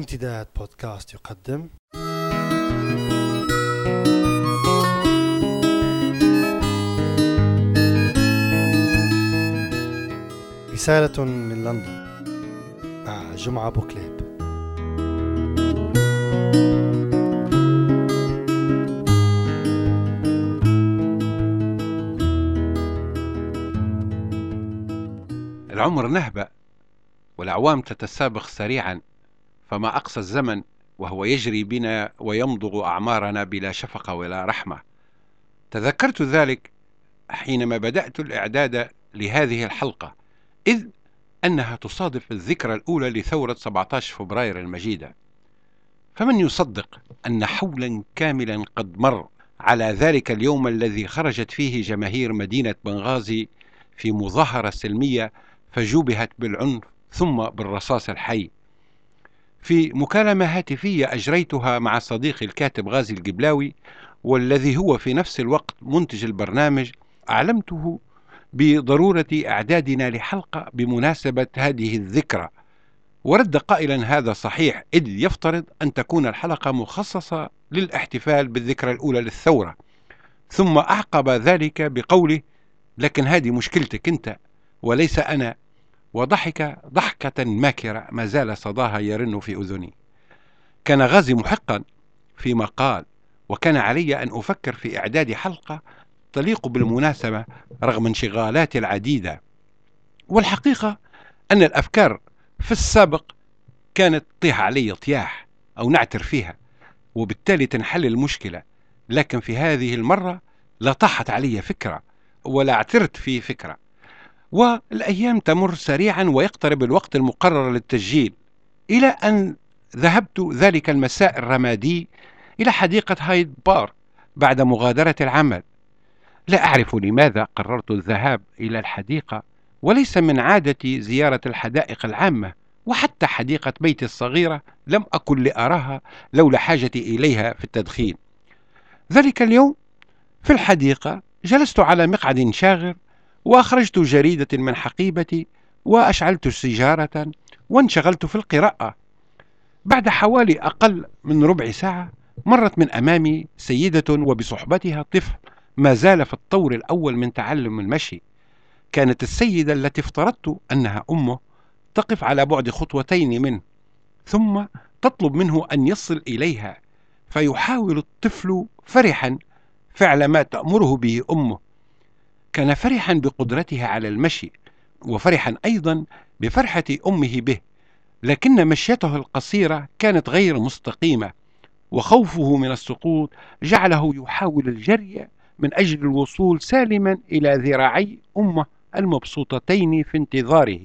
امتداد بودكاست يقدم. رسالة من لندن. مع جمعة بوكليب العمر نهبة والأعوام تتسابق سريعا. فما أقصى الزمن وهو يجري بنا ويمضغ أعمارنا بلا شفقة ولا رحمة. تذكرت ذلك حينما بدأت الإعداد لهذه الحلقة إذ أنها تصادف الذكرى الأولى لثورة 17 فبراير المجيدة. فمن يصدق أن حولا كاملا قد مر على ذلك اليوم الذي خرجت فيه جماهير مدينة بنغازي في مظاهرة سلمية فجوبهت بالعنف ثم بالرصاص الحي؟ في مكالمة هاتفية أجريتها مع صديقي الكاتب غازي القبلاوي والذي هو في نفس الوقت منتج البرنامج أعلمته بضرورة إعدادنا لحلقة بمناسبة هذه الذكرى. ورد قائلا هذا صحيح إذ يفترض أن تكون الحلقة مخصصة للاحتفال بالذكرى الأولى للثورة. ثم أعقب ذلك بقوله لكن هذه مشكلتك أنت وليس أنا. وضحك ضحكة ماكرة ما زال صداها يرن في أذني. كان غازي محقا فيما قال وكان علي أن أفكر في إعداد حلقة تليق بالمناسبة رغم انشغالاتي العديدة. والحقيقة أن الأفكار في السابق كانت تطيح علي طياح أو نعتر فيها وبالتالي تنحل المشكلة. لكن في هذه المرة لا طاحت علي فكرة ولا اعترت في فكرة. والأيام تمر سريعا ويقترب الوقت المقرر للتسجيل. إلى أن ذهبت ذلك المساء الرمادي إلى حديقة هايد بارك بعد مغادرة العمل. لا أعرف لماذا قررت الذهاب إلى الحديقة وليس من عادتي زيارة الحدائق العامة وحتى حديقة بيتي الصغيرة لم أكن لأراها لولا حاجتي إليها في التدخين. ذلك اليوم في الحديقة جلست على مقعد شاغر وأخرجت جريدة من حقيبتي وأشعلت سيجارة وانشغلت في القراءة. بعد حوالي أقل من ربع ساعة مرت من أمامي سيدة وبصحبتها طفل ما زال في الطور الأول من تعلم المشي. كانت السيدة التي افترضت أنها أمه تقف على بعد خطوتين منه ثم تطلب منه أن يصل إليها فيحاول الطفل فرحا فعل ما تأمره به أمه. كان فرحا بقدرتها على المشي وفرحا أيضا بفرحة أمه به لكن مشيته القصيرة كانت غير مستقيمة وخوفه من السقوط جعله يحاول الجري من أجل الوصول سالما إلى ذراعي أمه المبسوطتين في انتظاره.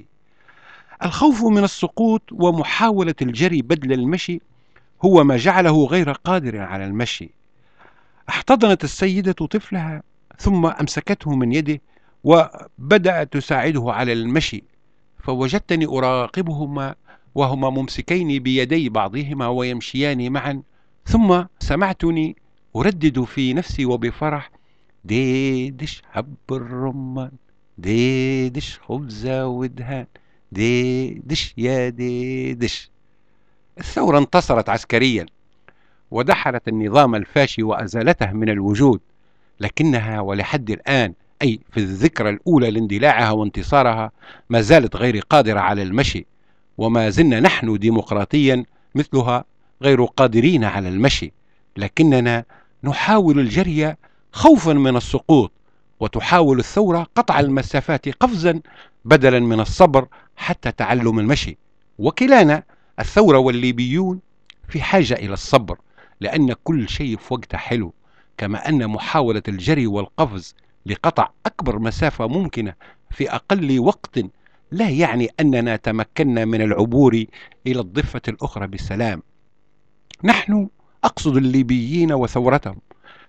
الخوف من السقوط ومحاولة الجري بدل المشي هو ما جعله غير قادر على المشي. احتضنت السيدة طفلها ثم أمسكته من يده وبدأت تساعده على المشي فوجدتني أراقبهما وهما ممسكين بيدي بعضهما ويمشيان معا ثم سمعتني أردد في نفسي وبفرح ديدش حب الرمان ديدش خبزة ودهان ديدش يا ديدش. الثورة انتصرت عسكريا ودحرت النظام الفاشي وأزالته من الوجود. لكنها ولحد الآن أي في الذكرى الأولى لاندلاعها وانتصارها ما زالت غير قادرة على المشي وما زلنا نحن ديمقراطيا مثلها غير قادرين على المشي لكننا نحاول الجري خوفا من السقوط وتحاول الثورة قطع المسافات قفزا بدلا من الصبر حتى تعلم المشي. وكلانا الثورة والليبيون في حاجة إلى الصبر لأن كل شيء في وقته حلو. كما أن محاولة الجري والقفز لقطع أكبر مسافة ممكنة في أقل وقت لا يعني أننا تمكنا من العبور إلى الضفة الأخرى بسلام. نحن أقصد الليبيين وثورتهم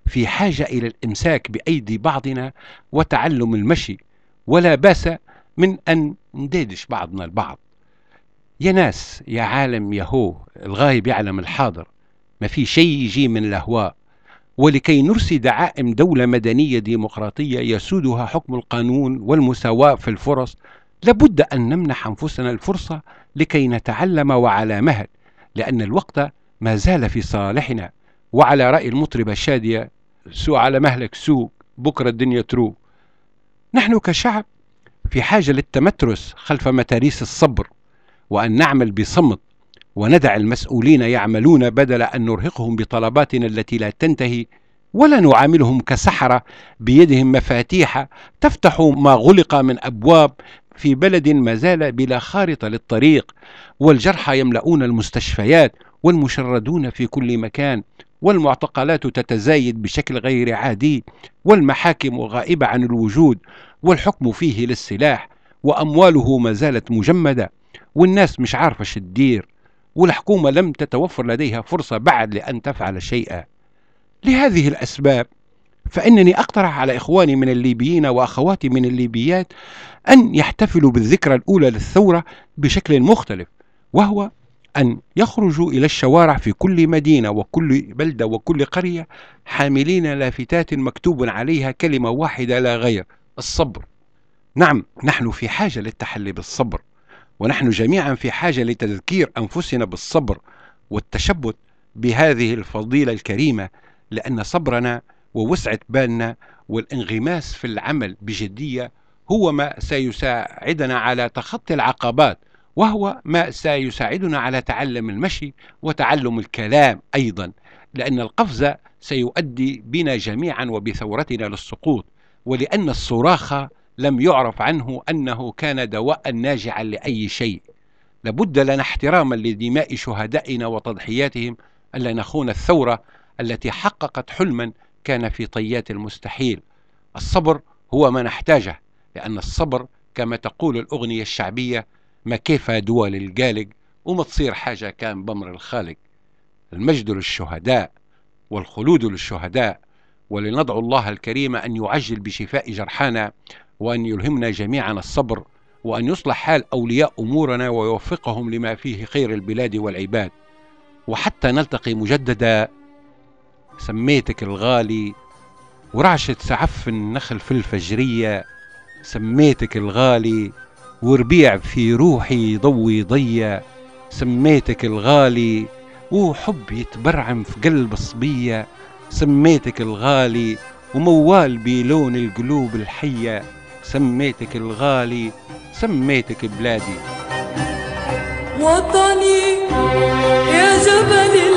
في حاجة إلى الإمساك بأيدي بعضنا وتعلم المشي ولا بأس من أن نديدش بعضنا البعض. يا ناس يا عالم يا هو الغايب يعلم الحاضر. ما في شيء يجي من الأهواء. ولكي نرسي دعائم دولة مدنية ديمقراطية يسودها حكم القانون والمساواة في الفرص لابد أن نمنح أنفسنا الفرصة لكي نتعلم وعلى مهل لأن الوقت ما زال في صالحنا. وعلى رأي المطربة الشادية سوء على مهلك سوء بكرة الدنيا تروق نحن كشعب في حاجة للتمترس خلف متاريس الصبر وأن نعمل بصمت وندع المسؤولين يعملون بدل أن نرهقهم بطلباتنا التي لا تنتهي ولا نعاملهم كسحرة بيدهم مفاتيح تفتح ما غلق من أبواب في بلد ما زال بلا خارطة للطريق. والجرحى يملؤون المستشفيات والمشردون في كل مكان والمعتقلات تتزايد بشكل غير عادي والمحاكم غائبة عن الوجود والحكم فيه للسلاح وأمواله ما زالت مجمدة والناس مش عارفة شدير والحكومة لم تتوفر لديها فرصة بعد لأن تفعل شيئا. لهذه الأسباب فإنني أقترح على إخواني من الليبيين وأخواتي من الليبيات أن يحتفلوا بالذكرى الأولى للثورة بشكل مختلف وهو أن يخرجوا إلى الشوارع في كل مدينة وكل بلدة وكل قرية حاملين لافتات مكتوب عليها كلمة واحدة لا غير الصبر. نعم نحن في حاجة للتحلي بالصبر. ونحن جميعا في حاجة لتذكير أنفسنا بالصبر والتشبت بهذه الفضيلة الكريمة لأن صبرنا ووسعة بالنا والانغماس في العمل بجدية هو ما سيساعدنا على تخطي العقبات وهو ما سيساعدنا على تعلم المشي وتعلم الكلام أيضا لأن القفز سيؤدي بنا جميعا وبثورتنا للسقوط ولأن الصراخ لم يعرف عنه أنه كان دواء ناجعا لأي شيء. لابد لنا احتراما لدماء شهدائنا وتضحياتهم ألا نخون الثورة التي حققت حلما كان في طيات المستحيل. الصبر هو ما نحتاجه لأن الصبر كما تقول الأغنية الشعبية ما كيف دول الجالق وما تصير حاجة كان بمر الخالق المجد للشهداء والخلود للشهداء ولندعو الله الكريم أن يعجل بشفاء جرحانا وأن يلهمنا جميعا الصبر وأن يصلح حال أولياء أمورنا ويوفقهم لما فيه خير البلاد والعباد. وحتى نلتقي مجددا سميتك الغالي ورعشة سعف النخل في الفجرية. سميتك الغالي وربيع في روحي ضوي ضيا سميتك الغالي وحب يتبرعم في قلب الصبية سميتك الغالي وموال بلون القلوب الحية. سميتك الغالي سميتك بلادي. وطني يا جبل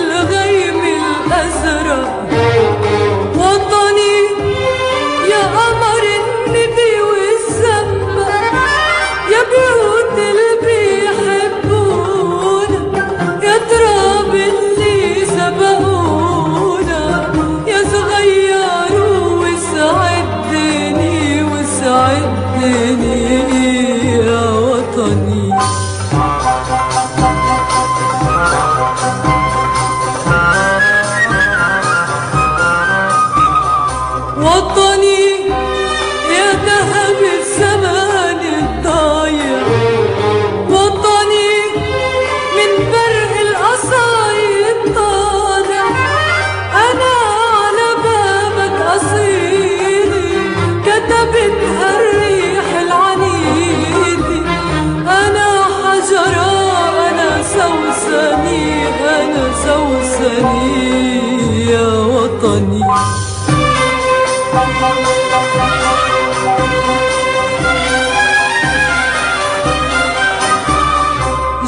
وطني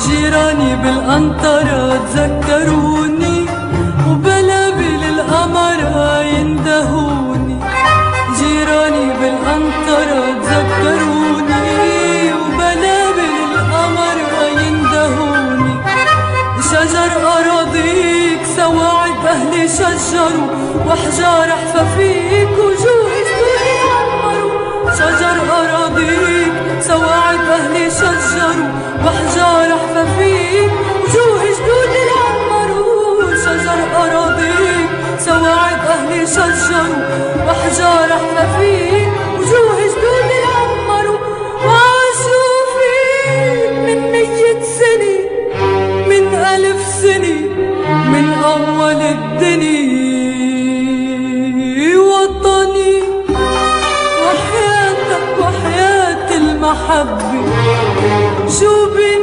جيراني بالقنطرة تذكروني وبلابل القمرة يندهوني. جيراني بالقنطرة أهلي شجروا وأحجار حفافيك وجوه جدود يعمروا شجر أراضيك سواعد أهلي شجروا وأحجار حفافيك وجوه جدود يعمروا شجر أراضيك سواعد أهلي شجروا وحياتك وحياة المحبة شو بي